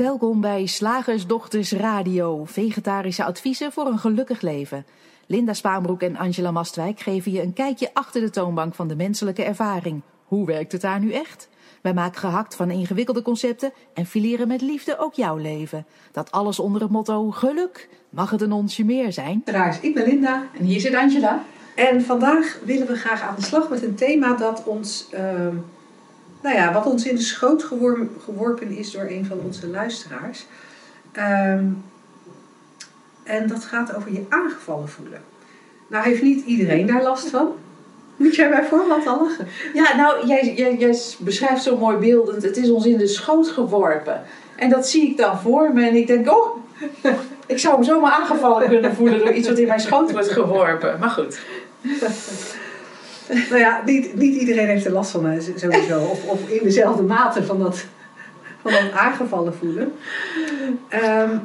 Welkom bij Slagersdochters Radio, vegetarische adviezen voor een gelukkig leven. Linda Spaanbroek en Angela Mastwijk geven je een kijkje achter de toonbank van de menselijke ervaring. Hoe werkt het daar nu echt? Wij maken gehakt van ingewikkelde concepten en fileren met liefde ook jouw leven. Dat alles onder het motto geluk. Mag het een onsje meer zijn? Ik ben Linda. En hier zit Angela. En vandaag willen we graag aan de slag met een thema dat ons, ehm, nou ja, wat ons in de schoot gewor- geworpen is door een van onze luisteraars. Ehm, en dat gaat over je aangevallen voelen. Nou heeft niet iedereen daar last van. Moet jij bij voorbeeld al lachen? Ja, nou, jij, jij, jij beschrijft zo mooi beeldend. Het is ons in de schoot geworpen. En dat zie ik dan voor me. En ik denk, oh, ik zou me zomaar aangevallen kunnen voelen door iets wat in mijn schoot wordt geworpen. Maar goed. Nou ja, niet, niet iedereen heeft er last van sowieso. Of, of in dezelfde mate van dat, van dat aangevallen voelen. Ehm,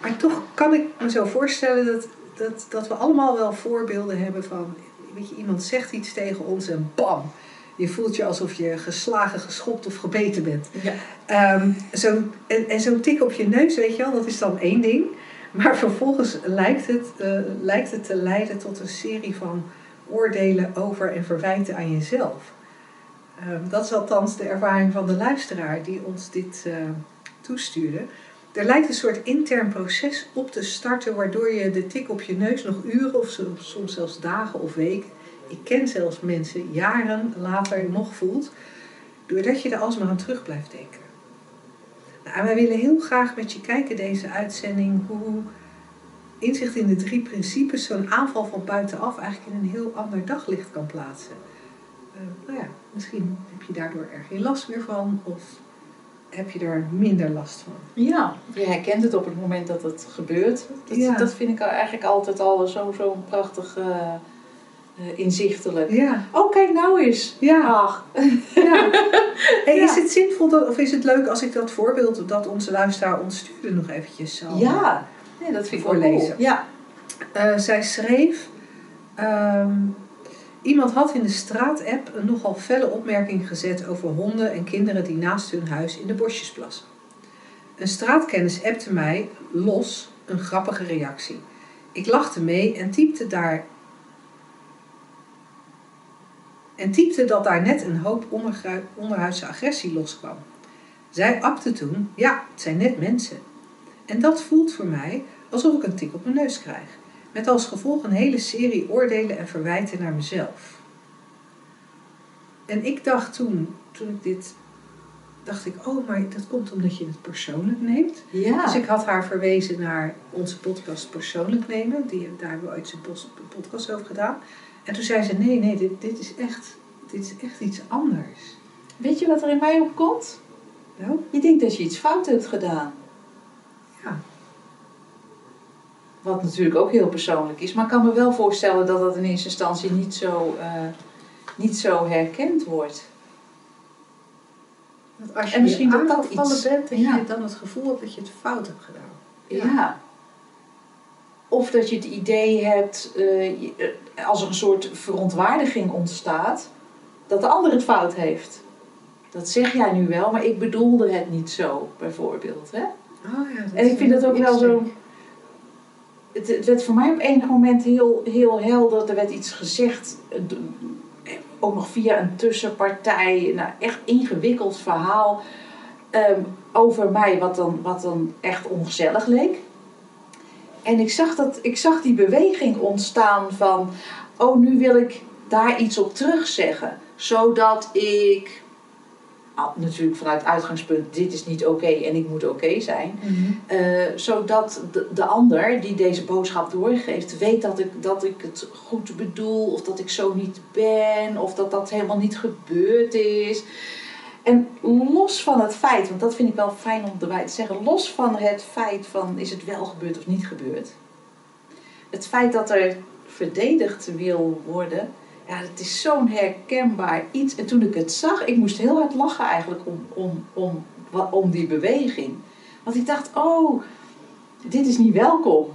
maar toch kan ik me zo voorstellen dat, dat, dat we allemaal wel voorbeelden hebben van... Weet je, iemand zegt iets tegen ons en bam! Je voelt je alsof je geslagen, geschopt of gebeten bent. Ja. Ehm, zo, en en zo'n tik op je neus, weet je wel, dat is dan één ding. Maar vervolgens lijkt het, eh, lijkt het te leiden tot een serie van oordelen over en verwijten aan jezelf. Ehm, dat is althans de ervaring van de luisteraar die ons dit eh, toestuurde. Er lijkt een soort intern proces op te starten waardoor je de tik op je neus nog uren of soms zelfs dagen of weken, ik ken zelfs mensen, jaren later nog voelt, doordat je er alsmaar aan terug blijft denken. Nou, en wij willen heel graag met je kijken deze uitzending hoe inzicht in de drie principes zo'n aanval van buitenaf eigenlijk in een heel ander daglicht kan plaatsen. Eh, nou ja, misschien heb je daardoor er geen last meer van of heb je er minder last van. Ja, je herkent het op het moment dat het gebeurt. Dat, Ja. dat vind ik eigenlijk altijd al zo, zo prachtig eh, inzichtelijk. Ja, Oh, kijk nou eens. ja, Ach, ja. Hey, Ja. Is het zinvol dat, of is het leuk als ik dat voorbeeld dat onze luisteraar ons stuurde nog eventjes zal ja. Nee, dat vind ik wel cool. Ja. Eh, zij schreef: ehm, Iemand had in de straat-app een nogal felle opmerking gezet over honden en kinderen die naast hun huis in de bosjes plassen. Een straatkennis appte mij los een grappige reactie. Ik lachte mee en typte daar. En typte dat daar net een hoop onderhuidse agressie loskwam. Zij apte toen: Ja, het zijn net mensen. En dat voelt voor mij alsof ik een tik op mijn neus krijg. Met als gevolg een hele serie oordelen en verwijten naar mezelf. En ik dacht toen, toen ik dit, dacht ik, oh, maar dat komt omdat je het persoonlijk neemt. Ja. Dus ik had haar verwezen naar onze podcast Persoonlijk Nemen. Die, daar hebben we ooit een podcast over gedaan. En toen zei ze, nee, nee, dit, dit, is, echt, dit is echt iets anders. Weet je wat er in mij opkomt? Nou, Je denkt dat je iets fout hebt gedaan. ja. Wat natuurlijk ook heel persoonlijk is. Maar ik kan me wel voorstellen dat dat in eerste instantie niet zo, eh, niet zo herkend wordt. Dat als je En misschien dat dat iets- bent, ja. je dan het gevoel hebt dat je het fout hebt gedaan. Ja. Of dat je het idee hebt, eh, eh, als er een soort verontwaardiging ontstaat, dat de ander het fout heeft. Dat zeg jij nu wel, maar ik bedoelde het niet zo, bijvoorbeeld. Hè? Oh ja, En ik vind dat ook wel zo. Het, het werd voor mij op enig moment heel, heel helder. Er werd iets gezegd, eh, ook nog via een tussenpartij. Nou, echt ingewikkeld verhaal ehm, over mij, wat dan, wat dan echt ongezellig leek. En ik zag, dat, ik zag die beweging ontstaan van: oh, nu wil ik daar iets op terugzeggen. Zodat ik, natuurlijk vanuit uitgangspunt, dit is niet oké en ik moet oké zijn. Mhm. Eh, zodat de, de ander die deze boodschap doorgeeft, weet dat ik, dat ik het goed bedoel, of dat ik zo niet ben, of dat dat helemaal niet gebeurd is. En los van het feit, want dat vind ik wel fijn om erbij te zeggen, los van het feit van is het wel gebeurd of niet gebeurd. Het feit dat er verdedigd wil worden, ja, het is zo'n herkenbaar iets. En toen ik het zag, ik moest heel hard lachen eigenlijk om, om, om, om die beweging. Want ik dacht, oh, dit is niet welkom.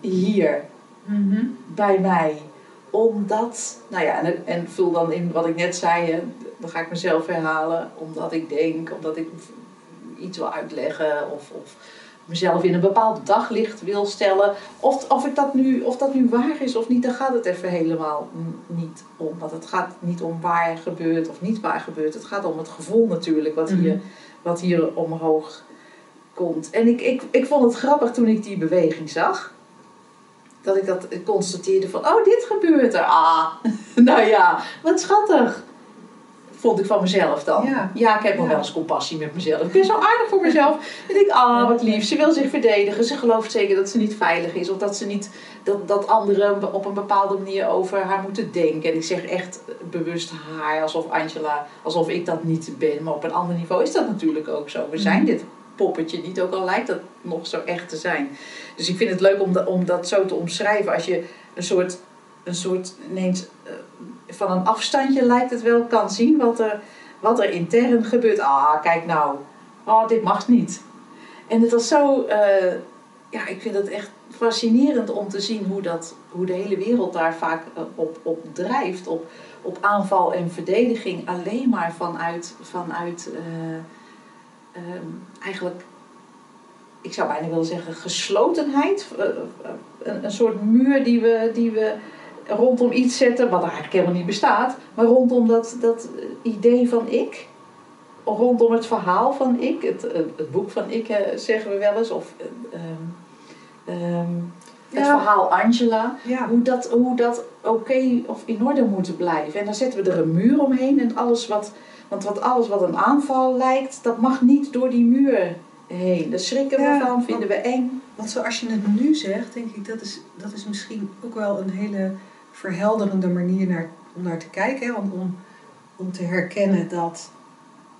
Hier, Mhm. bij mij. Omdat, nou ja, en, en vul dan in wat ik net zei, hè, dan ga ik mezelf herhalen. Omdat ik denk, omdat ik iets wil uitleggen of, of mezelf in een bepaald daglicht wil stellen. Of, of, ik dat nu, of dat nu waar is of niet, daar gaat het even helemaal niet om. Want het gaat niet om waar gebeurt of niet waar gebeurt. Het gaat om het gevoel natuurlijk wat hier, Mhm. wat hier omhoog komt. En ik, ik, ik vond het grappig toen ik die beweging zag. Dat ik dat constateerde van, oh dit gebeurt er. Ah, nou ja, wat schattig. Vond ik van mezelf dan. Ja. ik heb nog Ja. wel eens compassie met mezelf. Ik ben zo aardig voor mezelf. En ik denk, ah, wat lief. Ze wil zich verdedigen. Ze gelooft zeker dat ze niet veilig is. Of dat ze niet, dat, dat anderen op een bepaalde manier over haar moeten denken. En ik zeg echt bewust haar, alsof Angela, alsof ik dat niet ben. Maar op een ander niveau is dat natuurlijk ook zo. We zijn dit poppetje niet, ook al lijkt dat nog zo echt te zijn. Dus ik vind het leuk om, dat om dat zo te omschrijven. Als je een soort, een soort ineens eh, van een afstandje lijkt het wel kan zien wat er, wat er intern gebeurt. Ah, kijk nou. Oh, dit mag niet. En het was zo, eh, ja, ik vind het echt fascinerend om te zien hoe, dat, hoe de hele wereld daar vaak eh, op, op drijft. Op, op aanval en verdediging alleen maar vanuit, vanuit eh, ehm, eigenlijk, ik zou bijna willen zeggen, geslotenheid. Een, een soort muur die we, die we rondom iets zetten, wat eigenlijk helemaal niet bestaat, maar rondom dat, dat idee van ik. Rondom het verhaal van ik, het, het, boek van ik zeggen we wel eens, of eh, ehm, ehm, het Ja. verhaal Angela Ja. hoe dat, hoe dat oké of in orde moet blijven. En dan zetten we er een muur omheen en alles wat, want wat alles wat een aanval lijkt, dat mag niet door die muur heen. Daar schrikken we van, vinden we eng. Want zoals je het nu zegt, denk ik, dat is, dat is misschien ook wel een hele verhelderende manier naar, om naar te kijken. Hè? Om, om, om te herkennen dat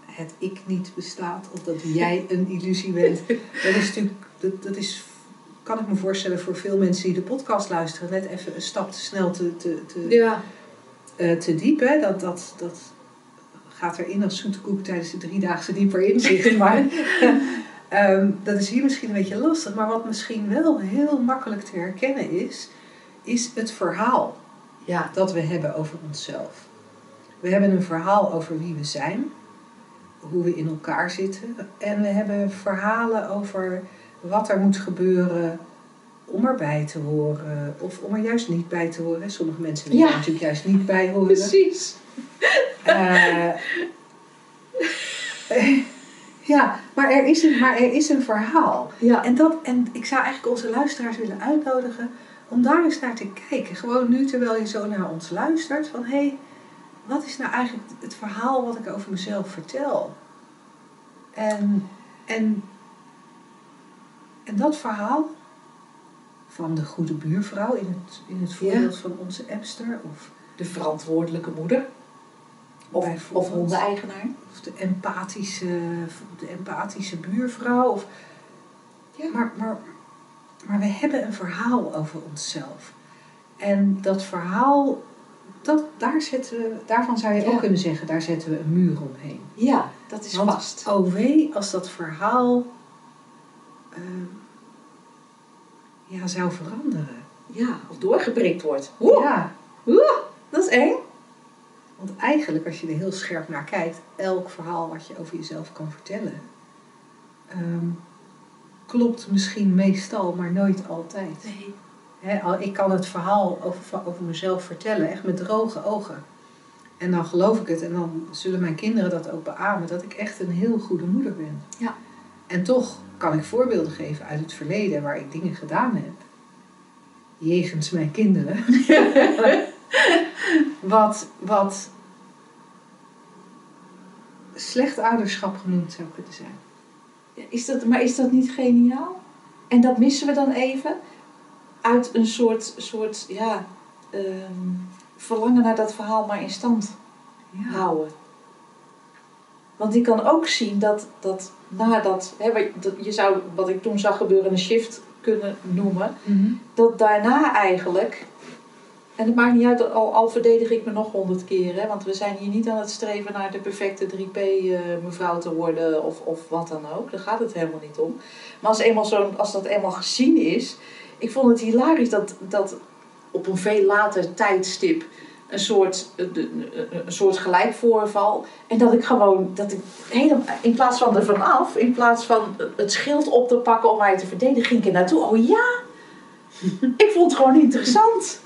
het ik niet bestaat of dat jij een illusie bent. Dat is natuurlijk, dat, dat is, kan ik me voorstellen voor veel mensen die de podcast luisteren, net even een stap te snel te, te, te, Ja, eh, te diep. Hè? Dat, dat, dat gaat erin als zoete koek tijdens de driedaagse dieper inzicht. Maar ehm, dat is hier misschien een beetje lastig. Maar wat misschien wel heel makkelijk te herkennen is, is het verhaal ja, dat we hebben over onszelf. We hebben een verhaal over wie we zijn, hoe we in elkaar zitten. En we hebben verhalen over wat er moet gebeuren om erbij te horen. Of om er juist niet bij te horen. Sommige mensen willen Ja. er natuurlijk juist niet bij horen. precies. Eh, ja, maar er, is een, maar er is een verhaal. Ja, En, dat, en ik zou eigenlijk onze luisteraars willen uitnodigen om daar eens naar te kijken. Gewoon nu terwijl je zo naar ons luistert. Van hé, hey, wat is nou eigenlijk het verhaal wat ik over mezelf vertel? En, en, en dat verhaal van de goede buurvrouw in het, in het voorbeeld van onze appster. Of de verantwoordelijke moeder. Of, of hondeneigenaar. Of de empathische, de empathische buurvrouw. Of, Ja. maar, maar, maar we hebben een verhaal over onszelf. En dat verhaal, dat, daar zetten we, daarvan zou je Ja. ook kunnen zeggen, daar zetten we een muur omheen. Ja, dat is Want vast. oh wee, als dat verhaal eh, ja, zou veranderen. Ja, of doorgeprikt wordt. Oeh, Ja, oeh, dat is eng. want eigenlijk als je er heel scherp naar kijkt, elk verhaal wat je over jezelf kan vertellen, ehm, klopt misschien meestal, maar nooit altijd. Nee. Ik kan het verhaal over, over mezelf vertellen, echt met droge ogen. En dan geloof ik het en dan zullen mijn kinderen dat ook beamen, dat ik echt een heel goede moeder ben. Ja. En toch kan ik voorbeelden geven uit het verleden waar ik dingen gedaan heb. Jegens mijn kinderen. wat, wat slecht ouderschap genoemd zou kunnen zijn. Is dat, maar is dat niet geniaal? En dat missen we dan even uit een soort, soort ja, ehm, verlangen naar dat verhaal maar in stand Ja. houden. Want ik kan ook zien dat, dat nadat, hè, je zou wat ik toen zag gebeuren een shift kunnen noemen, Mhm. dat daarna eigenlijk, en het maakt niet uit, al, al verdedig ik me nog honderd keer, hè, want we zijn hier niet aan het streven naar de perfecte 3P-mevrouw te worden of, of wat dan ook, daar gaat het helemaal niet om. Maar als, eenmaal zo, als dat eenmaal gezien is, ik vond het hilarisch dat, dat op een veel later tijdstip een soort, een soort gelijkvoorval. En dat ik gewoon, dat ik helemaal, in plaats van er vanaf, in plaats van het schild op te pakken om mij te verdedigen, ging ik er naartoe. Oh ja, ik vond het gewoon interessant.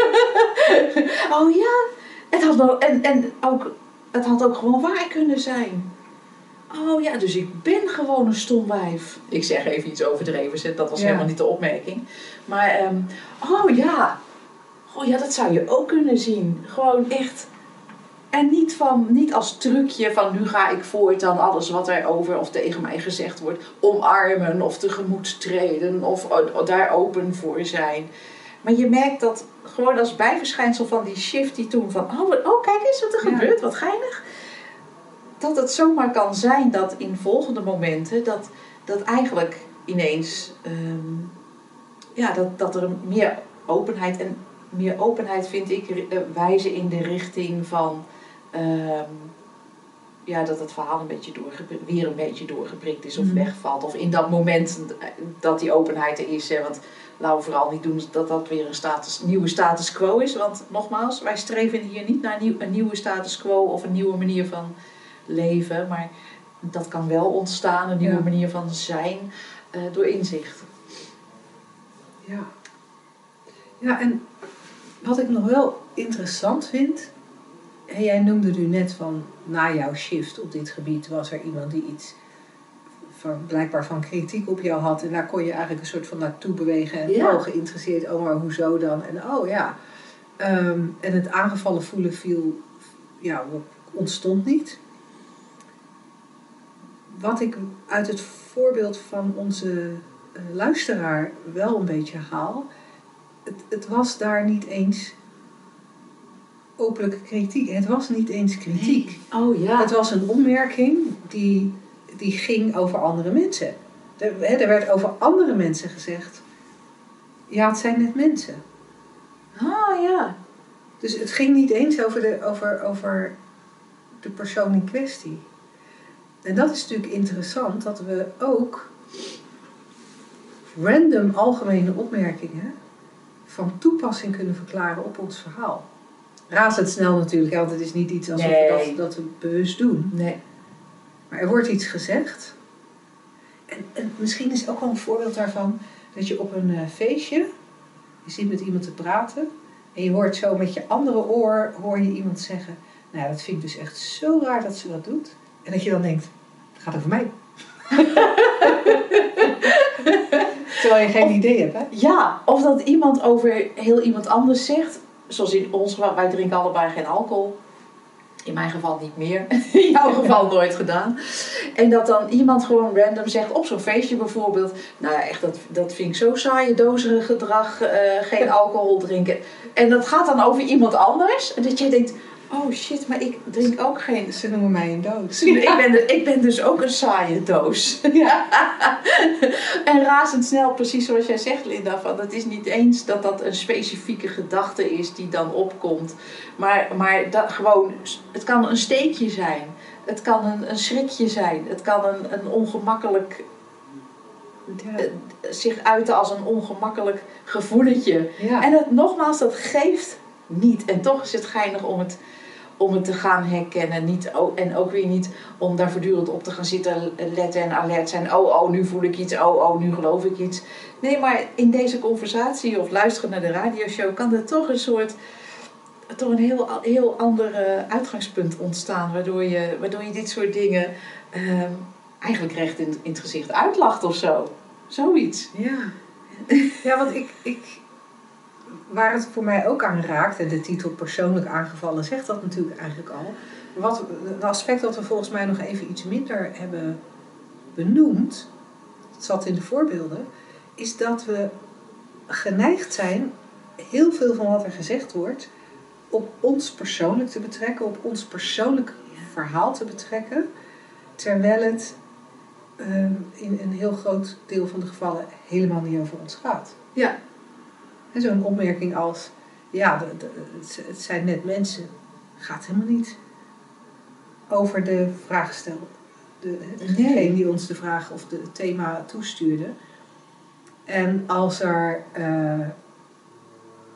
oh ja, het had, wel, en, en ook, het had ook gewoon waar kunnen zijn. Oh ja, dus ik ben gewoon een stom wijf. Ik zeg even iets overdreven, dat was helemaal niet de opmerking. Maar, um, oh ja, oh ja, dat zou je ook kunnen zien. Gewoon echt. En niet, van, niet als trucje van nu ga ik voortaan alles wat er over of tegen mij gezegd wordt omarmen of tegemoet treden of daar open voor zijn. Maar je merkt dat gewoon als bijverschijnsel van die shift die toen van oh, oh kijk eens wat er gebeurt, wat geinig. Dat het zomaar kan zijn dat in volgende momenten dat, dat eigenlijk ineens ehm, ja, dat, dat er meer openheid en meer openheid vind ik uh, wijzen in de richting van ehm, ja, dat het verhaal een beetje weer een beetje doorgeprikt is of mhm. wegvalt. Of in dat moment dat die openheid er is. Hè, want laten we vooral niet doen dat dat weer een status, nieuwe status quo is. Want nogmaals, wij streven hier niet naar nieuw, een nieuwe status quo of een nieuwe manier van leven. Maar dat kan wel ontstaan, een nieuwe manier van zijn, uh, door inzicht. Ja. Ja, en wat ik nog wel interessant vind, en jij noemde nu net van na jouw shift op dit gebied was er iemand die iets van, blijkbaar van kritiek op jou had. En daar kon je eigenlijk een soort van naartoe bewegen en ja. oh geïnteresseerd, oh maar hoezo dan? En oh ja. Ehm, en het aangevallen voelen viel, ja, ontstond niet. Wat ik uit het voorbeeld van onze uh, luisteraar wel een beetje haal, het, het was daar niet eens openlijke kritiek. Het was niet eens kritiek. Oh ja. Het was een opmerking die, die ging over andere mensen. Er, er werd over andere mensen gezegd: ja, het zijn net mensen. Ah ja. Dus het ging niet eens over de, over, over de persoon in kwestie. En dat is natuurlijk interessant dat we ook random algemene opmerkingen van toepassing kunnen verklaren op ons verhaal. Razendsnel natuurlijk, want het is niet iets alsof we dat, dat we bewust doen. Nee. Maar er wordt iets gezegd. En, en misschien is ook wel een voorbeeld daarvan dat je op een uh, feestje, je zit met iemand te praten en je hoort zo met je andere oor hoor je iemand zeggen, nou dat vind ik dus echt zo raar dat ze dat doet. En dat je dan denkt, het gaat over mij. Terwijl je geen idee hebt, hè? Ja, of dat iemand over heel iemand anders zegt. Zoals in ons geval, wij drinken allebei geen alcohol. In mijn geval niet meer. In jouw geval nooit gedaan. En dat dan iemand gewoon random zegt, op zo'n feestje bijvoorbeeld. Nou ja, echt, dat, dat vind ik zo saai, dozere gedrag, uh, geen alcohol drinken. En dat gaat dan over iemand anders. En dat je denkt, oh shit, maar ik drink ook geen... Ze noemen mij een doos. Ik, ben ik ben dus ook een saaie doos. Ja. en razendsnel, precies zoals jij zegt Linda, van het is niet eens dat dat een specifieke gedachte is die dan opkomt. Maar, maar dat gewoon, het kan een steekje zijn. Het kan een, een schrikje zijn. Het kan een, een ongemakkelijk ja. Eh, zich uiten als een ongemakkelijk gevoeletje. Ja. En het, nogmaals, dat geeft niet. En toch is het geinig om het om het te gaan herkennen. Niet, en ook weer niet om daar voortdurend op te gaan zitten letten en alert zijn. Oh, oh, nu voel ik iets. Oh, oh, nu geloof ik iets. Nee, maar in deze conversatie of luisteren naar de radioshow kan er toch een soort toch een heel, heel ander uitgangspunt ontstaan. Waardoor je, waardoor je dit soort dingen uh, eigenlijk recht in, in het gezicht uitlacht of zo. Zoiets. Ja. Ja, want ik, ik, waar het voor mij ook aan raakt, en de titel persoonlijk aangevallen zegt dat natuurlijk eigenlijk al. Wat, een aspect dat we volgens mij nog even iets minder hebben benoemd, het zat in de voorbeelden, is dat we geneigd zijn heel veel van wat er gezegd wordt op ons persoonlijk te betrekken, op ons persoonlijk verhaal te betrekken, terwijl het ehm, in een heel groot deel van de gevallen helemaal niet over ons gaat. Ja, Zo'n opmerking als, ja, het, zijn net mensen, gaat helemaal niet over de vraagstel. De, degene die ons de vraag of het thema toestuurde. En als er, uh,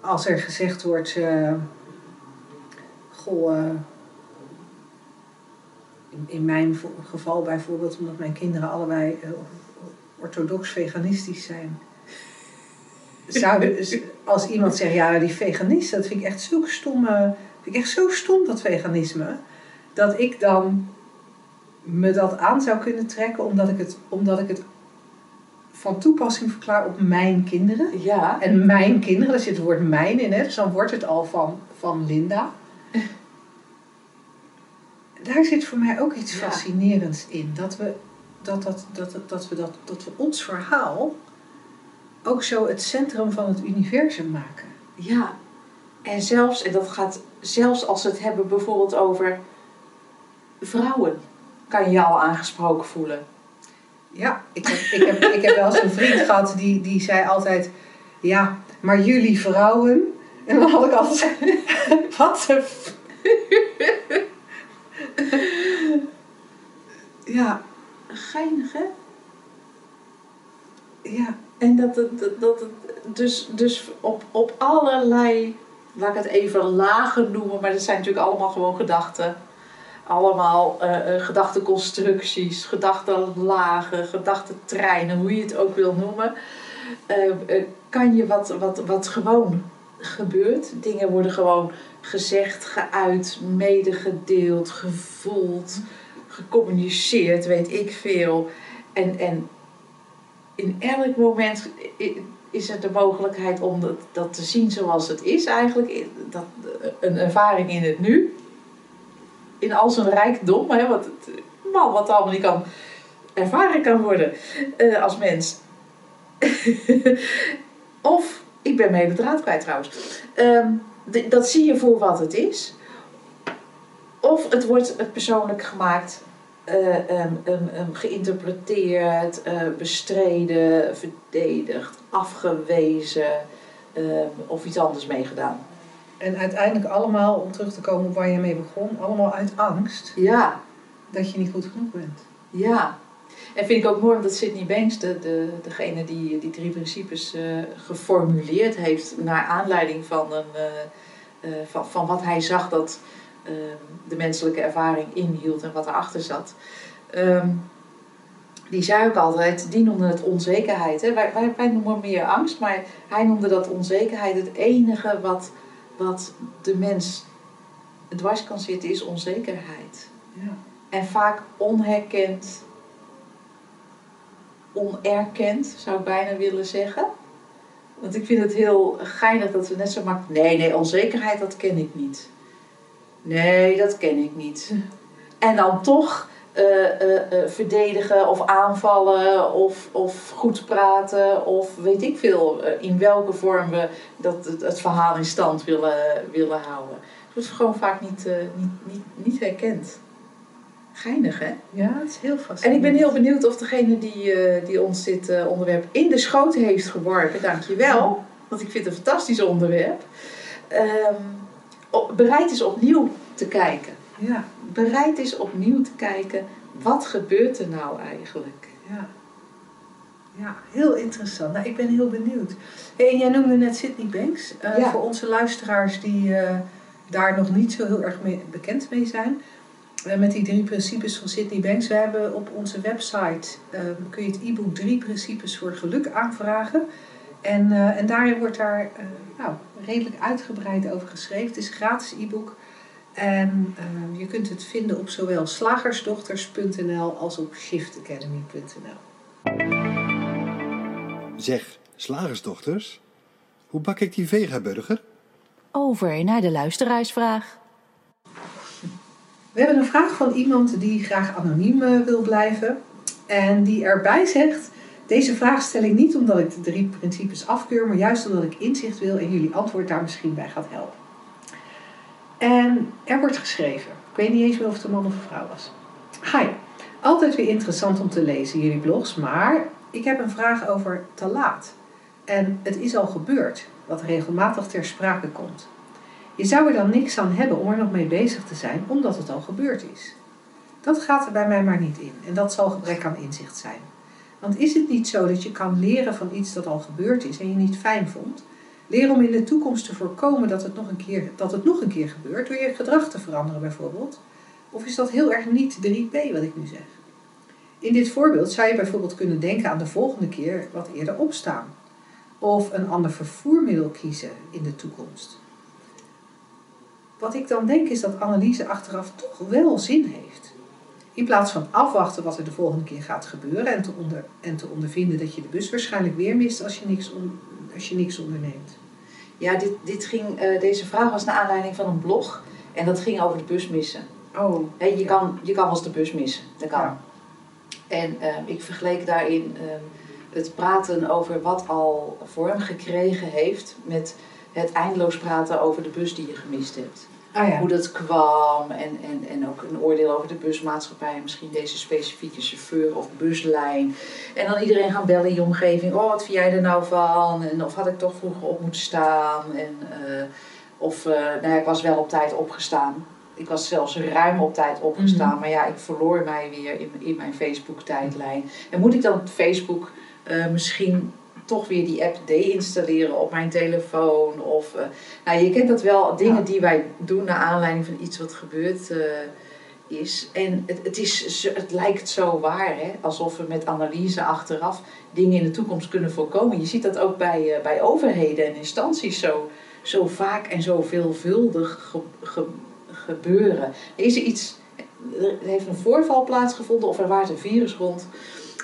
als er gezegd wordt, uh, goh, eh, in, in mijn geval bijvoorbeeld, omdat mijn kinderen allebei eh, orthodox veganistisch zijn. Zou, z- als iemand zegt, ja, die veganisten, dat vind ik echt zo stom, vind ik echt zo stom, dat veganisme. Dat ik dan me dat aan zou kunnen trekken, omdat ik het, omdat ik het van toepassing verklaar op mijn kinderen. Ja. En mijn kinderen, daar zit het woord mijn in, hè? dus dan wordt het al van, van Linda. Daar zit voor mij ook iets Ja. fascinerends in. Dat we dat, dat, dat, dat, dat, we dat, dat we ons verhaal ook zo het centrum van het universum maken. Ja, en zelfs, en dat gaat zelfs als we het hebben bijvoorbeeld over vrouwen, kan je al aangesproken voelen. Ja, ik heb, ik heb, ik heb wel eens een vriend gehad die, die zei altijd: Ja, maar jullie vrouwen. En dan had ik altijd: Wat de. f- Ja, Geinig, hè? ja, En dat het, dat het dus, dus op, op allerlei, laat ik het even lagen noemen, maar dat zijn natuurlijk allemaal gewoon gedachten. Allemaal eh, eh, gedachteconstructies, gedachtenlagen, gedachtentreinen, hoe je het ook wil noemen. Eh, eh, kan je wat, wat, wat gewoon gebeurt. Dingen worden gewoon gezegd, geuit, medegedeeld, gevoeld, gecommuniceerd, weet ik veel. En, en in elk moment is er de mogelijkheid om dat, dat te zien zoals het is eigenlijk. Dat, een ervaring in het nu. In al zijn rijkdom, hè, wat, wat allemaal niet kan ervaren kan worden eh, als mens. of, ik ben mijn draad kwijt trouwens. Ehm, dat zie je voor wat het is. Of het wordt het persoonlijk gemaakt eh, ehm, ehm, ehm, geïnterpreteerd, eh, bestreden, verdedigd, afgewezen of iets anders meegedaan. En uiteindelijk allemaal, om terug te komen op waar je mee begon, allemaal uit angst Ja, dat je niet goed genoeg bent. ja. En vind ik ook mooi dat Sydney Banks, de, de, degene die die drie principes eh, geformuleerd heeft naar aanleiding van, een, van, van wat hij zag dat de menselijke ervaring inhield en wat erachter zat. Ehm, die zei ook altijd, die noemde het onzekerheid. Hè? Wij, wij, wij noemen meer angst, maar hij noemde dat onzekerheid. Het enige wat, wat de mens dwars kan zitten is onzekerheid. Ja. En vaak onherkend, onerkend, zou ik bijna willen zeggen. Want ik vind het heel geinig dat we net zo makkelijk... Nee, nee, onzekerheid, dat ken ik niet. Nee, dat ken ik niet. En dan toch eh, eh, eh, verdedigen of aanvallen of, of goed praten of weet ik veel in welke vorm we dat, het, het verhaal in stand willen, willen houden. Het wordt gewoon vaak niet, niet, niet, niet herkend. Geinig, hè? ja, het is heel En fascinerend. ik ben heel benieuwd of degene die, die ons dit onderwerp in de schoot heeft geworpen, dankjewel, want ik vind het een fantastisch onderwerp, op- bereid is opnieuw te kijken. Ja, Bereid is opnieuw te kijken, wat gebeurt er nou eigenlijk? ja. Ja, heel interessant. Nou, ik ben heel benieuwd. Hey, en jij noemde net Sydney Banks. Eh, Ja. Voor onze luisteraars die eh, daar nog niet zo heel erg mee, bekend mee zijn. eh, met die drie principes van Sydney Banks. We hebben op onze website kun je het e-book Drie Principes voor Geluk aanvragen. En, eh, en daarin wordt daar eh, nou, redelijk uitgebreid over geschreven. Het is een gratis e-book. En eh, je kunt het vinden op zowel slagersdochters.nl als op shiftacademy.nl. Zeg, slagersdochters, hoe bak ik die vegaburger? Over naar de luisteraarsvraag. We hebben een vraag van iemand die graag anoniem eh, wil blijven. En die erbij zegt: Deze vraag stel ik niet omdat ik de drie principes afkeur, maar juist omdat ik inzicht wil en jullie antwoord daar misschien bij gaat helpen. En er wordt geschreven. Ik weet niet eens meer of het een man of een vrouw was. Hi, altijd weer interessant om te lezen, jullie blogs, maar ik heb een vraag over te laat. En het is al gebeurd, wat regelmatig ter sprake komt. Je zou er dan niks aan hebben om er nog mee bezig te zijn, omdat het al gebeurd is. Dat gaat er bij mij maar niet in en dat zal gebrek aan inzicht zijn. Want is het niet zo dat je kan leren van iets dat al gebeurd is en je niet fijn vond, Leer om in de toekomst te voorkomen dat het, nog een keer, dat het nog een keer gebeurt door je gedrag te veranderen bijvoorbeeld. Of is dat heel erg niet 3P wat ik nu zeg? In dit voorbeeld zou je bijvoorbeeld kunnen denken aan de volgende keer wat eerder opstaan. Of een ander vervoermiddel kiezen in de toekomst. Wat ik dan denk is dat analyse achteraf toch wel zin heeft. In plaats van afwachten wat er de volgende keer gaat gebeuren en te, onder, en te ondervinden dat je de bus waarschijnlijk weer mist als je niks, on, als je niks onderneemt. Ja, dit, dit ging, uh, deze vraag was naar aanleiding van een blog en dat ging over de bus missen. Oh. He, je, kan, je kan wel eens de bus missen, dat kan. Ja. En uh, ik vergeleek daarin uh, het praten over wat al vorm gekregen heeft met het eindeloos praten over de bus die je gemist hebt. Ja. Hoe dat kwam en, en, en ook een oordeel over de busmaatschappij, misschien deze specifieke chauffeur of buslijn. En dan iedereen gaan bellen in je omgeving: Oh, wat vind jij er nou van? En of had ik toch vroeger op moeten staan? En, uh, of uh, nou ja, ik was wel op tijd opgestaan. Ik was zelfs ruim op tijd opgestaan, mm-hmm. maar ja, ik verloor mij weer in, in mijn Facebook-tijdlijn. En moet ik dan op Facebook uh, misschien toch weer die app deinstalleren op mijn telefoon. Of, uh, nou, je kent dat wel, dingen ja. die wij doen naar aanleiding van iets wat gebeurd uh, is. En het, het, is, het lijkt zo waar, hè? alsof we met analyse achteraf dingen in de toekomst kunnen voorkomen. Je ziet dat ook bij, uh, bij overheden en instanties zo, zo vaak en zo veelvuldig ge, ge, gebeuren. Is er iets, er heeft een voorval plaatsgevonden of er waart een virus rond.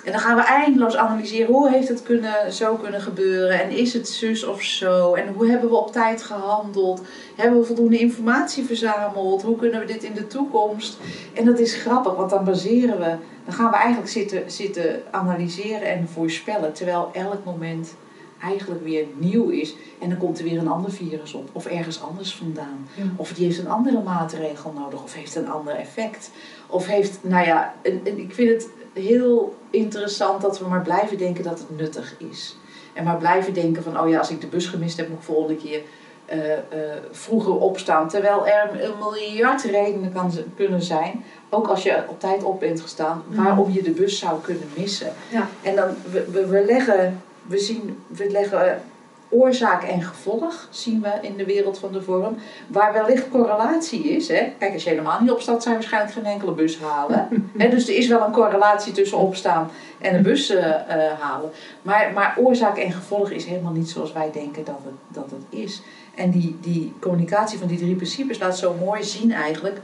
En dan gaan we eindeloos analyseren hoe heeft het kunnen, zo kunnen gebeuren en is het zus of zo en hoe hebben we op tijd gehandeld, hebben we voldoende informatie verzameld, hoe kunnen we dit in de toekomst. En dat is grappig, want dan baseren we, dan gaan we eigenlijk zitten, zitten analyseren en voorspellen, terwijl elk moment eigenlijk weer nieuw is en dan komt er weer een ander virus op of ergens anders vandaan. Ja. Of die heeft een andere maatregel nodig of heeft een ander effect. Of heeft, nou ja, ik vind het heel interessant dat we maar blijven denken dat het nuttig is. En maar blijven denken van, oh ja, als ik de bus gemist heb, moet ik volgende keer uh, uh, vroeger opstaan. Terwijl er een miljard redenen kan, kunnen zijn, ook als je op tijd op bent gestaan, waarom je de bus zou kunnen missen. Ja. En dan, we, we, we leggen, we zien, we leggen oorzaak en gevolg zien we in de wereld van de vorm. Waar wellicht correlatie is. Hè? Kijk, als je helemaal niet opstaat, zijn waarschijnlijk geen enkele bus halen. Hè? Dus er is wel een correlatie tussen opstaan en een bus uh, uh, halen. Maar, maar oorzaak en gevolg is helemaal niet zoals wij denken dat het, dat het is. En die, die communicatie van die drie principes laat zo mooi zien eigenlijk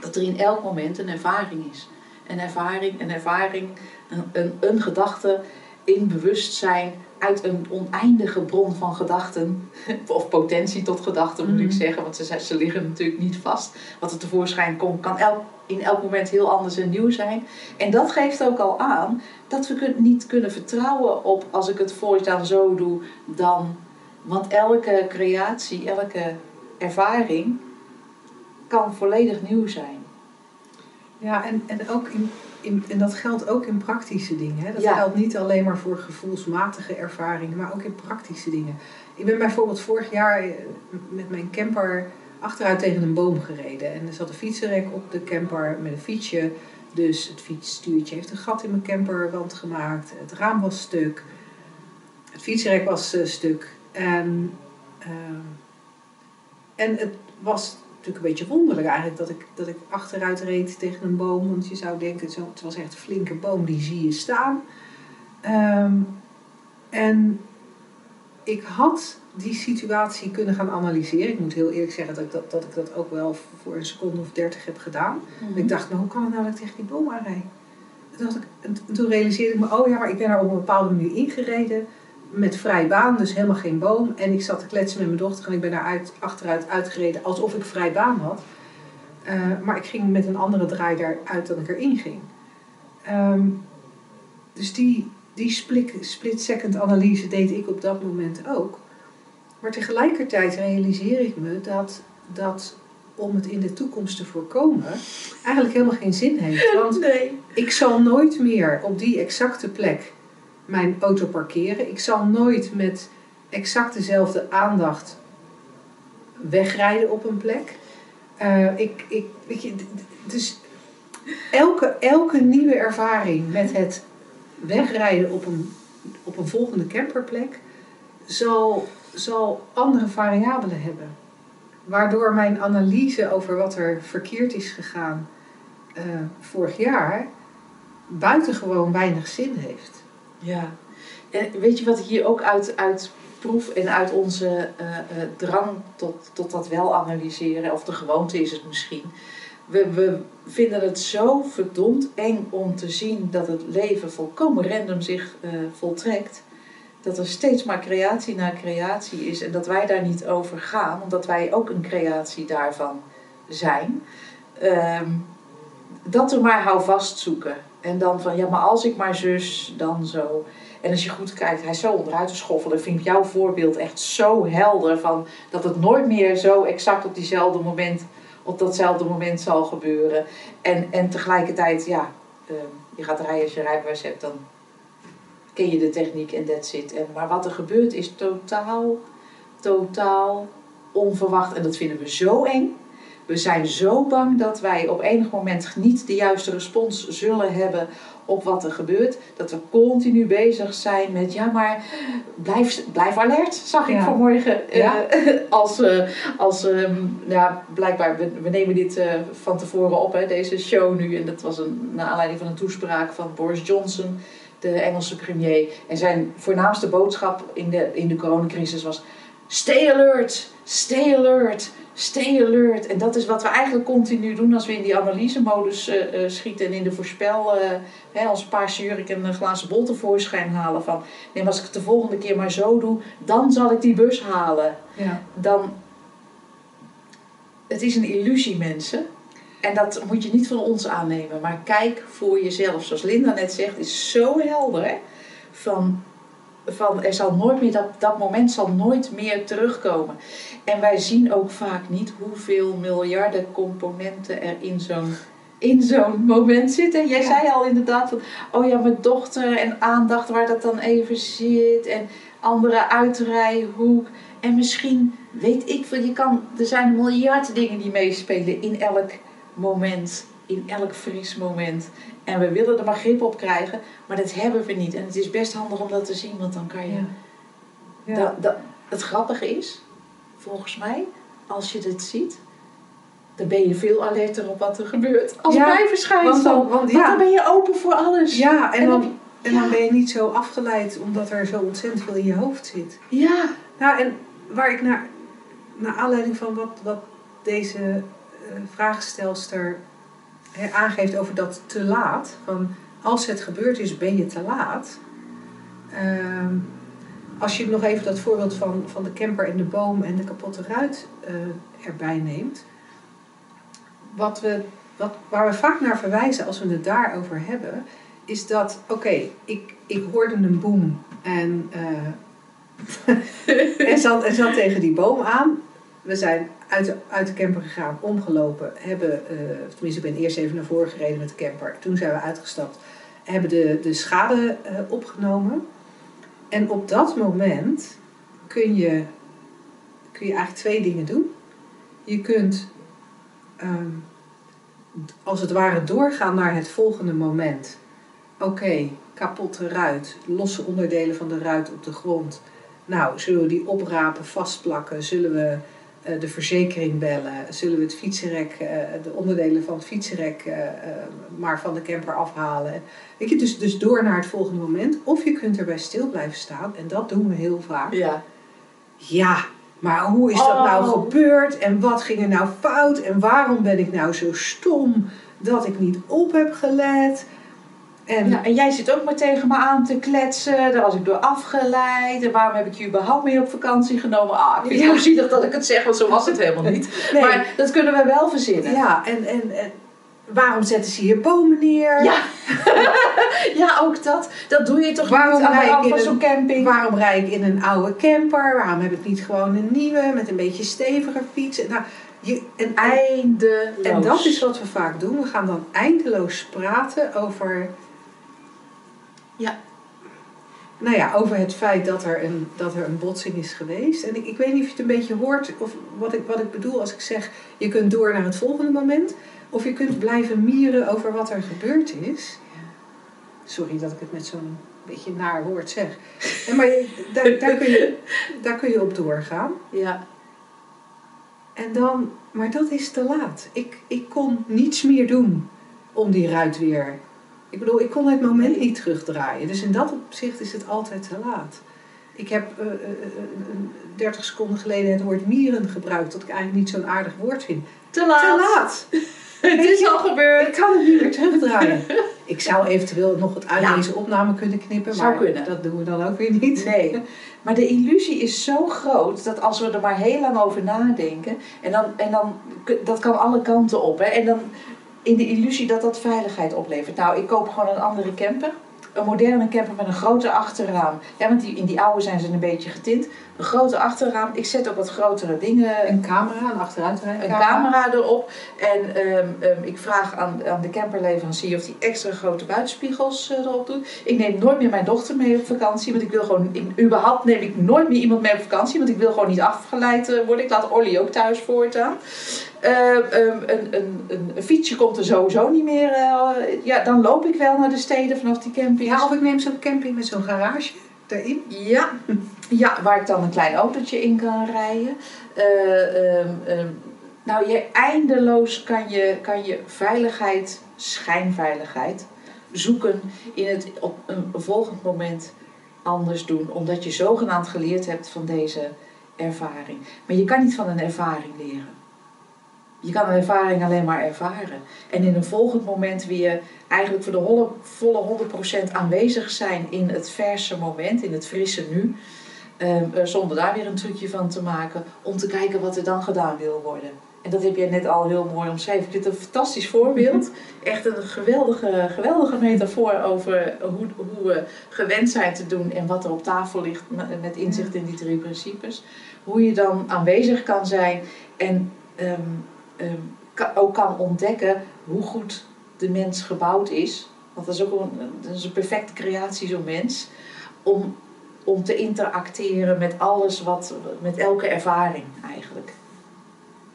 dat er in elk moment een ervaring is. Een ervaring, een ervaring, een, een, een gedachte in bewustzijn uit een oneindige bron van gedachten, of potentie tot gedachten moet mm. ik zeggen, want ze, ze liggen natuurlijk niet vast. Wat er tevoorschijn komt, kan elk, in elk moment heel anders en nieuw zijn. En dat geeft ook al aan dat we kun, niet kunnen vertrouwen op als ik het voortaan zo doe, dan. Want elke creatie, elke ervaring kan volledig nieuw zijn. Ja, en, en ook in, in, en dat geldt ook in praktische dingen. Hè? Dat Ja. geldt niet alleen maar voor gevoelsmatige ervaringen, maar ook in praktische dingen. Ik ben bijvoorbeeld vorig jaar eh, met mijn camper achteruit tegen een boom gereden. En er zat een fietsenrek op de camper met een fietsje. Dus het fietsstuurtje heeft een gat in mijn camperwand gemaakt. Het raam was stuk. Het fietsenrek was eh, stuk. En, ehm, en het was natuurlijk een beetje wonderlijk eigenlijk dat ik, dat ik achteruit reed tegen een boom. Want je zou denken, zo, het was echt een flinke boom, die zie je staan. Ehm, en ik had die situatie kunnen gaan analyseren. Ik moet heel eerlijk zeggen dat ik dat, dat, ik dat ook wel voor een seconde of dertig heb gedaan. En ik dacht, nou hoe kan het nou dat ik tegen die boom aanrijd? Toen, dacht ik, en toen realiseerde ik me, oh ja, maar ik ben er op een bepaalde manier ingereden. Met vrij baan, dus helemaal geen boom. En ik zat te kletsen met mijn dochter en ik ben daaruit, achteruit uitgereden alsof ik vrij baan had. Uh, maar ik ging met een andere draai daaruit dan ik erin ging. Um, dus die, die split-second analyse deed ik op dat moment ook. Maar tegelijkertijd realiseer ik me dat, dat om het in de toekomst te voorkomen eigenlijk helemaal geen zin heeft. Want nee. ik zal nooit meer op die exacte plek mijn auto parkeren. Ik zal nooit met exact dezelfde aandacht wegrijden op een plek. Uh, ik, ik, weet je, dus elke, elke nieuwe ervaring met het wegrijden op een, op een volgende camperplek zal zal andere variabelen hebben. Waardoor mijn analyse over wat er verkeerd is gegaan eh, vorig jaar buitengewoon weinig zin heeft. Ja. En weet je wat ik hier ook uit, uit proef en uit onze eh, eh, drang tot, tot dat wel analyseren, of de gewoonte is het misschien. We, we vinden het zo verdomd eng om te zien dat het leven volkomen random zich eh, voltrekt. Dat er steeds maar creatie na creatie is en dat wij daar niet over gaan, omdat wij ook een creatie daarvan zijn. Ehm, dat we maar houvast zoeken. En dan van ja, maar als ik maar zus, dan zo. En als je goed kijkt, hij is zo onderuit te. Ik vind jouw voorbeeld echt zo helder. Van dat het nooit meer zo exact op diezelfde moment, op datzelfde moment zal gebeuren. En, en tegelijkertijd, ja, uh, je gaat rijden als je rijbewijs hebt, dan ken je de techniek en that's it. En, maar wat er gebeurt is totaal, totaal onverwacht. En dat vinden we zo eng. We zijn zo bang dat wij op enig moment niet de juiste respons zullen hebben op wat er gebeurt. Dat we continu bezig zijn met, ja maar blijf, blijf alert, zag ik vanmorgen. Ja. Uh, als, uh, als um, ja, blijkbaar, we, we nemen dit uh, van tevoren op, hè, deze show nu. En dat was een, naar aanleiding van een toespraak van Boris Johnson, de Engelse premier. En zijn voornaamste boodschap in de, in de coronacrisis was, stay alert, stay alert stay alert. En dat is wat we eigenlijk continu doen als we in die analysemodus uh, uh, schieten en in de voorspel, uh, hè, als paarse jurk een glazen bol tevoorschijn halen van, nee, maar als ik het de volgende keer maar zo doe, dan zal ik die bus halen. Ja. Dan, het is een illusie mensen. En dat moet je niet van ons aannemen. Maar kijk voor jezelf. Zoals Linda net zegt, is zo helder. Hè? Van van er zal nooit meer, dat, dat moment zal nooit meer terugkomen. En wij zien ook vaak niet hoeveel miljarden componenten er in zo'n in zo'n moment zitten. Jij zei al inderdaad van, oh ja, mijn dochter en aandacht waar dat dan even zit en andere uitrijhoek. En misschien, weet ik veel, je kan, er zijn miljarden dingen die meespelen in elk moment, in elk fris moment. En we willen er maar grip op krijgen, maar dat hebben we niet. En het is best handig om dat te zien, want dan kan je. Ja. Dat, dat, het grappige is, volgens mij, als je dit ziet, dan ben je veel alerter op wat er gebeurt. Als ja, bijverschijnsel. Want, dan, want, ja. dan ben je open voor alles. Ja, en, en dan, en dan ben je niet zo afgeleid omdat er zo ontzettend veel in je hoofd zit. Ja. Nou, en waar ik naar, naar aanleiding van wat, wat deze uh, vraagstelster aangeeft over dat te laat. Van als het gebeurd is, ben je te laat. Uh, als je nog even dat voorbeeld van, van de camper en de boom en de kapotte ruit uh, erbij neemt. Wat we, wat, waar we vaak naar verwijzen als we het daarover hebben, is dat, oké, ik, ik hoorde een boom en, uh, en, zat, en zat tegen die boom aan. We zijn uit de, uit de camper gegaan, omgelopen. Hebben, uh, tenminste, ik ben eerst even naar voren gereden met de camper. Toen zijn we uitgestapt. Hebben de, de schade uh, opgenomen. En op dat moment kun je, kun je eigenlijk twee dingen doen. Je kunt um, als het ware doorgaan naar het volgende moment. Oké, kapotte ruit, losse onderdelen van de ruit op de grond. Nou, zullen we die oprapen, vastplakken? Zullen we de verzekering bellen? Zullen we het fietsenrek, uh, de onderdelen van het fietsenrek uh, maar van de camper afhalen? Weet je, dus, dus door naar het volgende moment. Of je kunt erbij stil blijven staan, en dat doen we heel vaak. Ja. Ja, maar hoe is dat oh. nou gebeurd? En wat ging er nou fout? En waarom ben ik nou zo stom dat ik niet op heb gelet? En, ja, en jij zit ook maar tegen me aan te kletsen. Daar was ik door afgeleid. En waarom heb ik je überhaupt mee op vakantie genomen? Ah, ik vind het ja. zielig dat ik het zeg, want zo was het helemaal niet. Nee. Maar dat kunnen we wel verzinnen. Ja, en, en, en waarom zetten ze hier bomen neer? Ja, ja ook dat. Dat doe je toch waarom niet aan de zo'n camping? Waarom rijd ik in een oude camper? Waarom heb ik niet gewoon een nieuwe met een beetje steviger fiets? Nou, je, en, eindeloos. En dat is wat we vaak doen. We gaan dan eindeloos praten over ja. Nou ja, over het feit dat er een, dat er een botsing is geweest. En ik, ik weet niet of je het een beetje hoort, of wat ik, wat ik bedoel als ik zeg: je kunt door naar het volgende moment, of je kunt blijven mieren over wat er gebeurd is. Sorry dat ik het met zo'n beetje naar woord zeg. En maar je- daar, daar, kun je, daar kun je op doorgaan. Ja. En dan, maar dat is te laat. Ik, ik kon niets meer doen om die ruit weer. Ik bedoel, ik kon het moment niet terugdraaien. Dus in dat opzicht is het altijd te laat. Ik heb eh, eh, eh, een 30 seconden geleden het woord mieren gebruikt, dat ik eigenlijk niet zo'n aardig woord vind. Te laat. Te laat! Het is al gebeurd. Ik kan het niet meer terugdraaien. Ik zou eventueel nog het uit Ja. deze opname kunnen knippen, maar kunnen. dat doen we dan ook weer niet. Nee, maar de illusie is zo groot dat als we er maar heel lang over nadenken, en dan, en dan dat kan alle kanten op, hè, en dan in de illusie dat dat veiligheid oplevert. Nou, ik koop gewoon een andere camper. Een moderne camper met een groter achterraam. Ja, want die, in die oude zijn ze een beetje getint. Een groter achterraam. Ik zet ook wat grotere dingen Een camera, een achteruitrijden. een camera erop. En ehm, ehm, ik vraag aan, aan de camperleverancier of die extra grote buitenspiegels eh, erop doet. Ik neem nooit meer mijn dochter mee op vakantie. Want ik wil gewoon, ik, überhaupt neem ik nooit meer iemand mee op vakantie. Want ik wil gewoon niet afgeleid eh, worden. Ik laat Olly ook thuis voortaan. Ehm, een, een, een, een fietsje komt er sowieso niet meer. eh, ja, dan loop ik wel naar de steden vanaf die camping. Ja, of ik neem zo'n camping met zo'n garage erin. Ja, ja, waar ik dan een klein autootje in kan rijden. Eh, ehm, ehm, nou, je eindeloos kan je, kan je veiligheid, schijnveiligheid, zoeken in het op een volgend moment anders doen. Omdat je zogenaamd geleerd hebt van deze ervaring. Maar je kan niet van een ervaring leren. Je kan een ervaring alleen maar ervaren. En in een volgend moment weer eigenlijk voor de volle 100% aanwezig zijn in het verse moment, in het frisse nu. Ehm, eh, zonder daar weer een trucje van te maken, om te kijken wat er dan gedaan wil worden. En dat heb jij net al heel mooi omschreven. Ik vind het een fantastisch voorbeeld. Echt een geweldige, geweldige metafoor over hoe, hoe we gewend zijn te doen en wat er op tafel ligt met- inzicht in die drie principes. Hoe je dan aanwezig kan zijn en ehm, ehm, ook kan ontdekken hoe goed de mens gebouwd is. Want dat is ook een, dat is een perfecte creatie, zo'n mens. Om, om te interacteren met alles wat, met elke ervaring eigenlijk.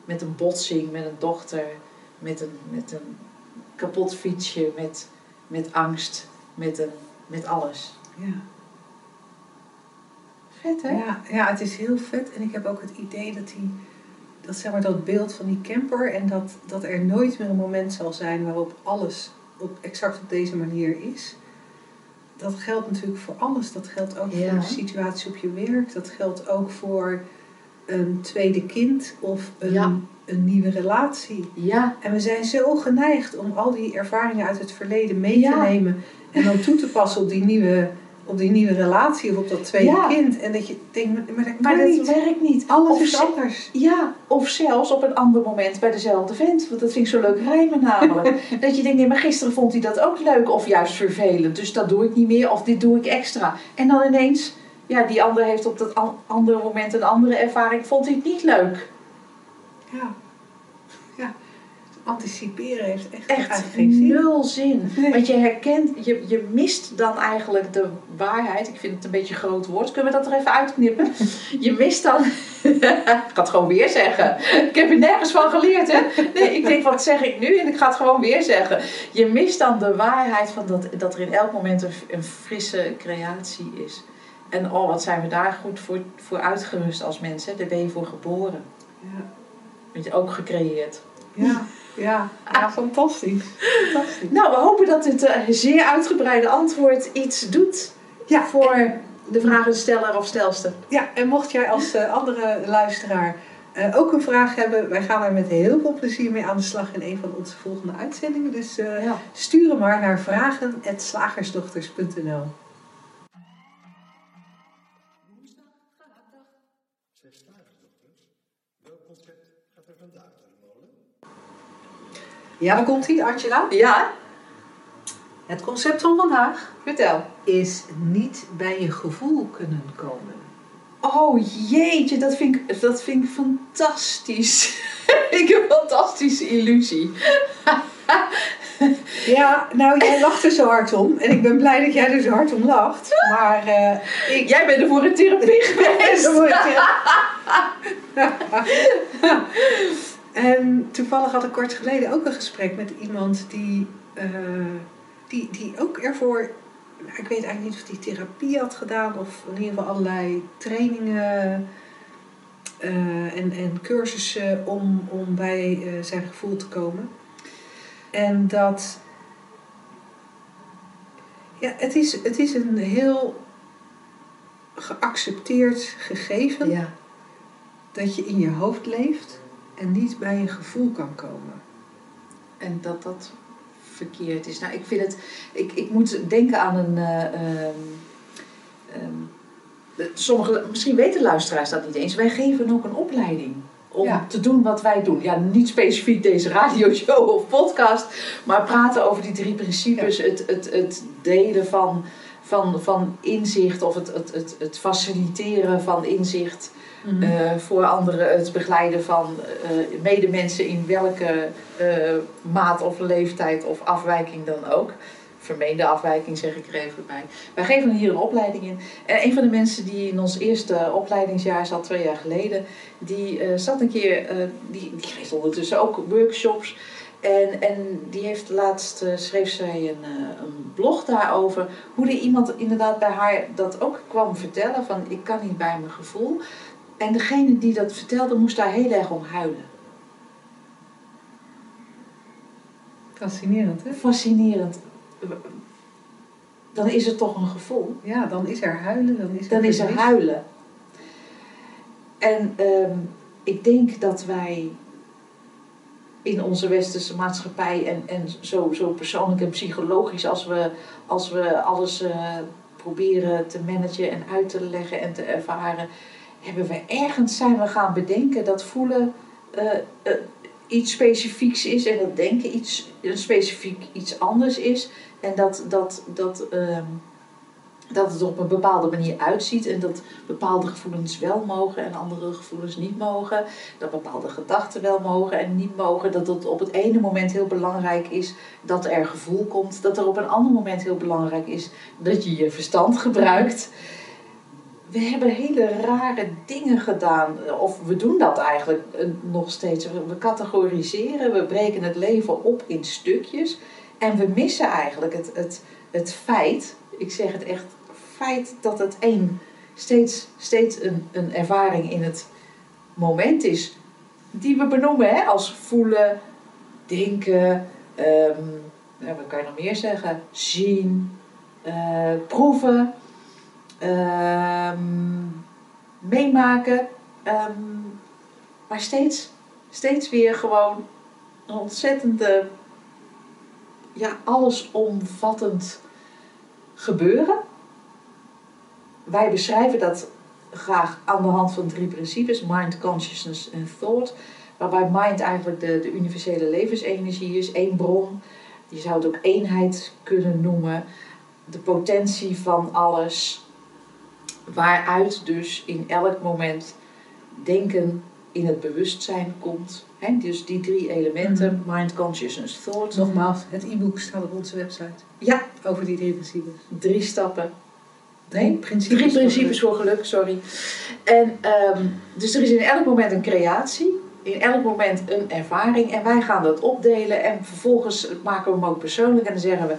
Met een botsing, met een dochter, met een, met een kapot fietsje, met, met angst, met, een, met alles. Ja. Vet hè? Ja, ja, het is heel vet. En ik heb ook het idee dat die, dat, zeg maar, dat beeld van die camper en dat, dat er nooit meer een moment zal zijn waarop alles op, exact op deze manier is. Dat geldt natuurlijk voor alles. Dat geldt ook Ja. voor de situatie op je werk. Dat geldt ook voor een tweede kind of een, Ja. een nieuwe relatie. Ja, En we zijn zo geneigd om al die ervaringen uit het verleden mee te nemen en dan toe te passen op die nieuwe, op die nieuwe relatie of op dat tweede Ja. kind. En dat je denkt, maar- dat maar dat niet. werkt niet. Alles Of is anders. Ja, of zelfs op een ander moment bij dezelfde vent. Want dat vind ik zo leuk rijmen namelijk. dat je denkt, nee, maar gisteren vond hij dat ook leuk of juist vervelend. Dus dat doe ik niet meer of dit doe ik extra. En dan ineens, ja, die ander heeft op dat an- andere moment een andere ervaring. Vond hij het niet leuk. Ja. Anticiperen heeft echt, geen zin. nul zin. Nee. Want je herkent, je, je mist dan eigenlijk de waarheid. Ik vind het een beetje een groot woord. Kunnen we dat er even uitknippen? Je mist dan. ik ga het gewoon weer zeggen. Ik heb er nergens van geleerd, hè? Nee, ik denk, wat zeg ik nu? En ik ga het gewoon weer zeggen. Je mist dan de waarheid van dat, dat er in elk moment een, een frisse creatie is. En oh, wat zijn we daar goed voor, voor uitgerust als mensen? Daar ben je voor geboren. Ja. Ben je ook gecreëerd. Ja. Ja. ja, fantastisch. Fantastisch. Nou, we hopen dat dit eh, zeer uitgebreide antwoord iets doet Ja, voor de vragensteller of stelster. Ja, en mocht jij als eh, andere luisteraar eh, ook een vraag hebben, wij gaan er met heel veel plezier mee aan de slag in een van onze volgende uitzendingen. Dus eh, Ja. stuur hem maar naar vragen.slagersdochters.nl. Welk concept gaat er vandaag naar de molen? Ja, daar komt hij, Angela. Ja, Het concept van vandaag vertel. is niet bij je gevoel kunnen komen. Oh jeetje, dat vind ik, dat vind ik fantastisch. ik heb een fantastische illusie. Ja, nou jij lacht er zo hard om. En ik ben blij dat jij er zo hard om lacht. Maar eh, ik... Jij bent er voor een therapie geweest. En toevallig had ik kort geleden ook een gesprek met iemand die, eh, die, die ook ervoor nou, ik weet eigenlijk niet of hij therapie had gedaan of in ieder geval allerlei trainingen eh, en, en cursussen om, om bij eh, zijn gevoel te komen. En dat. Ja, het is, het is een heel geaccepteerd gegeven Ja. dat je in je hoofd leeft en niet bij een gevoel kan komen. En dat dat verkeerd is. Nou, ik vind het. Ik, ik moet denken aan een. eh, ehm, ehm, sommige, misschien weten luisteraars dat niet eens. Wij geven ook een opleiding om Ja. te doen wat wij doen. Ja, niet specifiek deze radioshow of podcast, maar praten over die drie principes. Het, het, het delen van, van, van inzicht of het, het, het, het faciliteren van inzicht. Eh, voor anderen het begeleiden van eh medemensen in welke eh, maat of leeftijd of afwijking dan ook. Vermeende afwijking zeg ik er even bij. Wij geven hier een opleiding in. En een van de mensen die in ons eerste opleidingsjaar zat, twee jaar geleden, die zat een keer, die, die geeft ondertussen ook workshops. En, en die heeft laatst, eh, schreef zij een, eh, een blog daarover, hoe er iemand inderdaad bij haar dat ook kwam vertellen, van ik kan niet bij mijn gevoel. En degene die dat vertelde moest daar heel erg om huilen. Fascinerend, hè? Fascinerend. Dan is het toch een gevoel. Ja, dan is er huilen, dan is er Dan is er huilen. En ehm, ik denk dat wij in onze westerse maatschappij en, en zo, zo persoonlijk en psychologisch als we, als we alles eh, proberen te managen en uit te leggen en te ervaren, hebben we ergens zijn we gaan bedenken dat voelen eh, eh, iets specifieks is en dat denken iets specifiek iets anders is. En dat, dat, dat, ehm, dat het op een bepaalde manier uitziet en dat bepaalde gevoelens wel mogen en andere gevoelens niet mogen. Dat bepaalde gedachten wel mogen en niet mogen. Dat het op het ene moment heel belangrijk is dat er gevoel komt. Dat er op een ander moment heel belangrijk is dat je je verstand gebruikt. We hebben hele rare dingen gedaan, of we doen dat eigenlijk eh, nog steeds. We categoriseren, we breken het leven op in stukjes. En we missen eigenlijk het, het, het feit, ik zeg het echt, feit dat het één steeds, steeds een, een ervaring in het moment is. Die we benoemen hè, als voelen, denken, ehm, ja, wat kan je nog meer zeggen? Zien, eh, proeven, ehm, meemaken. ehm, maar steeds, steeds weer gewoon een ontzettende, ja, allesomvattend gebeuren. Wij beschrijven dat graag aan de hand van drie principes: mind, consciousness en thought. Waarbij mind eigenlijk de, de universele levensenergie is, één bron. Je zou het ook eenheid kunnen noemen. De potentie van alles. Waaruit dus in elk moment denken in het bewustzijn komt. Dus die drie elementen: mind, consciousness, thought. Nogmaals, het e-book staat op onze website Ja, over die drie principes. drie stappen Nee, principes. Drie principes voor geluk, sorry. En ehm, dus er is in elk moment een creatie, in elk moment een ervaring en wij gaan dat opdelen en vervolgens maken we hem ook persoonlijk en dan zeggen we,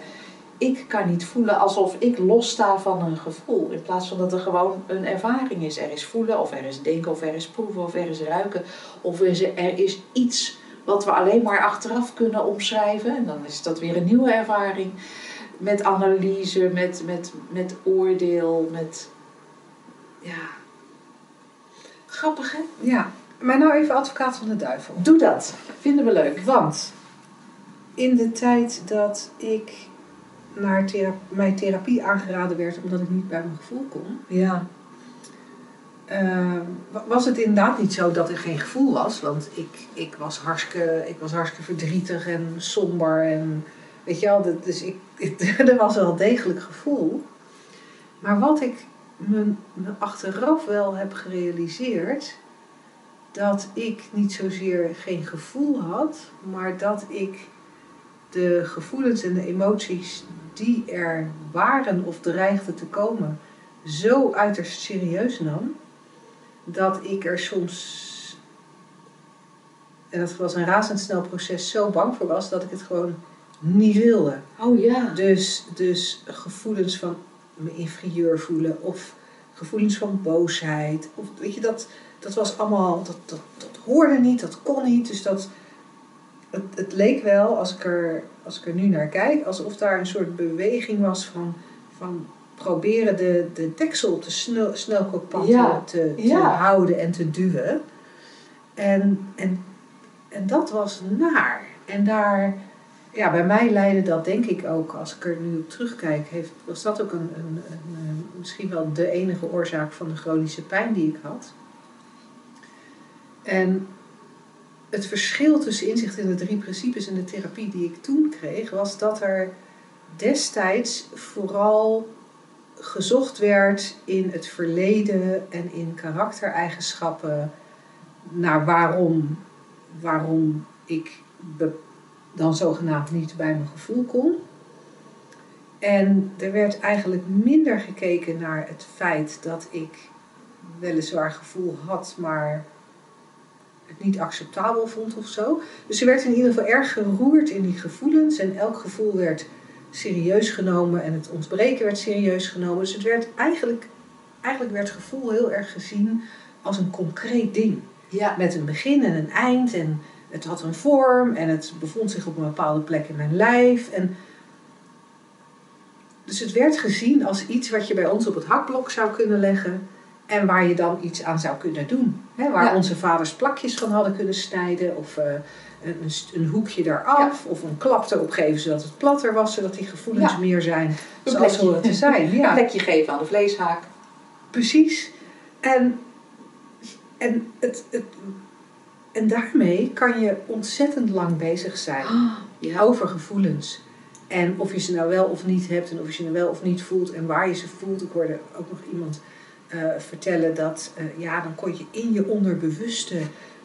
ik kan niet voelen alsof ik lossta van een gevoel, in plaats van dat er gewoon een ervaring is. Er is voelen of er is denken of er is proeven of er is ruiken of er is, er is iets wat we alleen maar achteraf kunnen omschrijven en dan is dat weer een nieuwe ervaring met analyse, met, met, met oordeel, met. Ja. Grappig hè? Ja, maar nou even advocaat van de duivel. Doe dat. Vinden we leuk. Want in de tijd dat ik naar thera mijn therapie aangeraden werd omdat ik niet bij mijn gevoel kon, Ja. eh, wa- was het inderdaad niet zo dat er geen gevoel was. Want ik, ik, was, hartstikke, ik was hartstikke verdrietig en somber. En, weet je wel, dat- dus ik, er was wel degelijk gevoel. Maar wat ik me, me achteraf wel heb gerealiseerd, dat ik niet zozeer geen gevoel had, maar dat ik de gevoelens en de emoties die er waren of dreigden te komen, zo uiterst serieus nam, dat ik er soms, en dat was een razendsnel proces, zo bang voor was dat ik het gewoon niet wilde. Oh ja. Dus, dus gevoelens van me inferieur voelen of gevoelens van boosheid. Of, weet je, dat, dat was allemaal, dat, dat, dat hoorde niet, dat kon niet. Dus dat, het, het leek wel, als ik, er, als ik er nu naar kijk, alsof daar een soort beweging was van, van proberen de, de deksel op de snel, snelkookpan Ja, te, te ja. houden en te duwen. En, en, en dat was naar. En daar, ja, bij mij leidde dat denk ik ook, als ik er nu op terugkijk, heeft, was dat ook een, een, een, misschien wel de enige oorzaak van de chronische pijn die ik had. En het verschil tussen inzicht in de drie principes en de therapie die ik toen kreeg, was dat er destijds vooral gezocht werd in het verleden en in karaktereigenschappen naar waarom, waarom ik be- dan zogenaamd niet bij mijn gevoel kon. En er werd eigenlijk minder gekeken naar het feit dat ik weliswaar gevoel had, maar het niet acceptabel vond of zo. Dus er werd in ieder geval erg geroerd in die gevoelens en elk gevoel werd serieus genomen en het ontbreken werd serieus genomen. Dus het werd eigenlijk, eigenlijk werd gevoel heel erg gezien als een concreet ding. Ja. Met een begin en een eind en het had een vorm en het bevond zich op een bepaalde plek in mijn lijf. En dus het werd gezien als iets wat je bij ons op het hakblok zou kunnen leggen en waar je dan iets aan zou kunnen doen. Hè, waar Ja. onze vaders plakjes van hadden kunnen snijden of eh, een, een hoekje daaraf of een klap erop geven zodat het platter was, zodat die gevoelens Ja. meer zijn Een zoals plekje. horen te zijn. Ja. Een plekje geven aan de vleeshaak. Precies. En, en, het, het, en daarmee kan je ontzettend lang bezig zijn Ja. over gevoelens. En of je ze nou wel of niet hebt en of je ze nou wel of niet voelt en waar je ze voelt. Ik hoorde ook nog iemand eh, vertellen dat eh, ja, dan kon je in je onderbewuste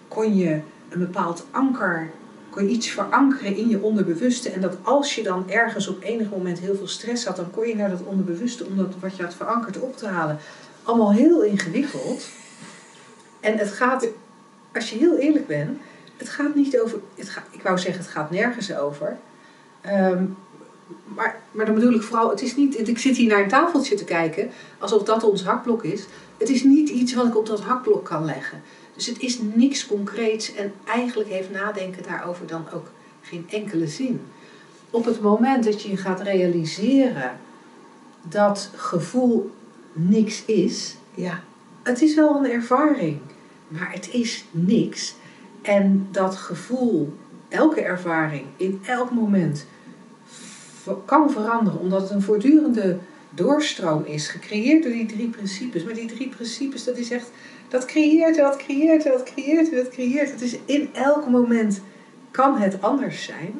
kon je een bepaald anker, kon je iets verankeren in je onderbewuste. En dat als je dan ergens op enig moment heel veel stress had, dan kon je naar dat onderbewuste om dat wat je had verankerd op te halen. Allemaal heel ingewikkeld. En het gaat, als je heel eerlijk bent, het gaat niet over, het gaat, ik wou zeggen, het gaat nergens over. Ehm, maar, maar dan bedoel ik vooral, het is niet, ik zit hier naar een tafeltje te kijken, alsof dat ons hakblok is. Het is niet iets wat ik op dat hakblok kan leggen. Dus het is niks concreets en eigenlijk heeft nadenken daarover dan ook geen enkele zin. Op het moment dat je je gaat realiseren dat gevoel niks is, Ja. het is wel een ervaring, maar het is niks. En dat gevoel, elke ervaring, in elk moment kan veranderen, omdat het een voortdurende doorstroom is, gecreëerd door die drie principes. Maar die drie principes, dat is echt, dat creëert en dat creëert en dat creëert en dat creëert. Het is in elk moment kan het anders zijn.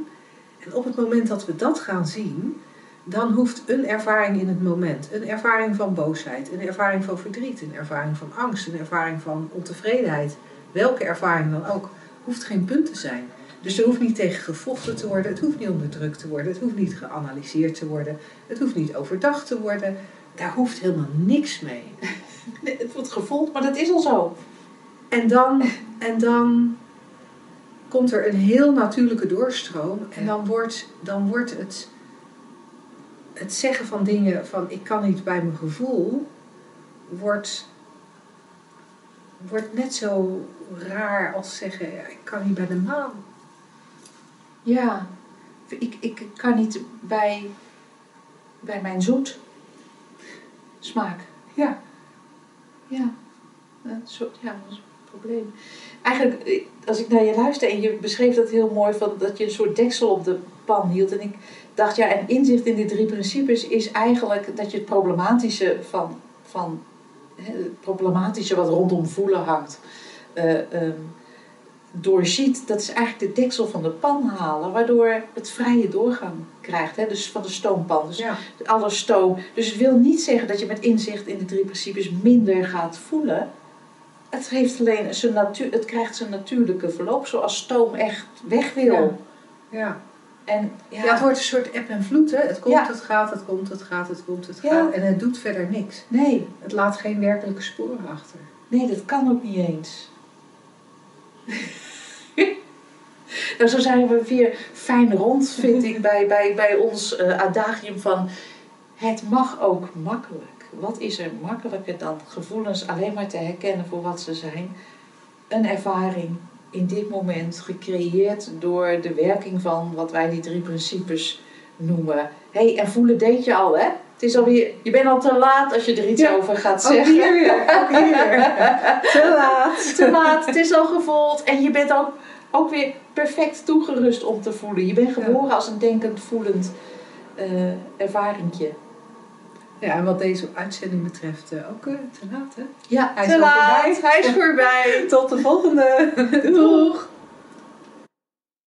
En op het moment dat we dat gaan zien, dan hoeft een ervaring in het moment, een ervaring van boosheid, een ervaring van verdriet, een ervaring van angst, een ervaring van ontevredenheid, welke ervaring dan ook, hoeft geen punt te zijn. Dus er hoeft niet tegen gevochten te worden, het hoeft niet onderdrukt te worden, het hoeft niet geanalyseerd te worden, het hoeft niet overdacht te worden. Daar hoeft helemaal niks mee. Nee, Het wordt gevoeld, maar dat is al zo. En dan, en dan komt er een heel natuurlijke doorstroom. En dan wordt, dan wordt het, het zeggen van dingen van ik kan niet bij mijn gevoel, wordt, wordt net zo raar als zeggen ik kan niet bij de maan. Ja. Ik, ik kan niet bij, bij mijn zoet smaak. Ja. Ja. Zo- ja, dat is een probleem. Eigenlijk, eh, als ik naar je luister en je beschreef dat heel mooi, van dat je een soort deksel op de pan hield. En ik dacht, ja, en inzicht in die drie principes is eigenlijk dat je het problematische van, van het problematische wat rondom voelen hangt, eh, ehm, doorziet. Dat is eigenlijk de deksel van de pan halen, waardoor het vrije doorgang krijgt. Hè? Dus van de stoompan. Dus Ja. alle stoom. Dus het wil niet zeggen dat je met inzicht in de drie principes minder gaat voelen. Het, heeft alleen zijn natuur, het krijgt zijn natuurlijke verloop, zoals stoom echt weg wil. Ja. Ja. En ja, ja, het wordt een soort eb en vloed. Hè? Het komt, Ja. het gaat, het komt, het gaat, het komt, het gaat. En het doet verder niks. nee, Het laat geen werkelijke sporen achter. nee, dat kan ook niet eens. Nou, zo zijn we weer fijn rond, vind ik, bij, bij, bij ons uh, adagium van het mag ook makkelijk. Wat is er makkelijker dan gevoelens alleen maar te herkennen voor wat ze zijn? Een ervaring in dit moment gecreëerd door de werking van wat wij die drie principes noemen. hey, en voelen deed je al, hè? Het is alweer, je bent al te laat als je er iets over gaat zeggen. Ook hier weer, ook hier Te laat. Te laat, het is al gevoeld. En je bent ook, ook weer perfect toegerust om te voelen. Je bent geboren als een denkend, voelend uh, ervaringje. Ja, en wat deze uitzending betreft, uh, ook uh, te laat, hè? Ja, Hij te laat. Hij is voorbij. Tot de volgende. Doeg.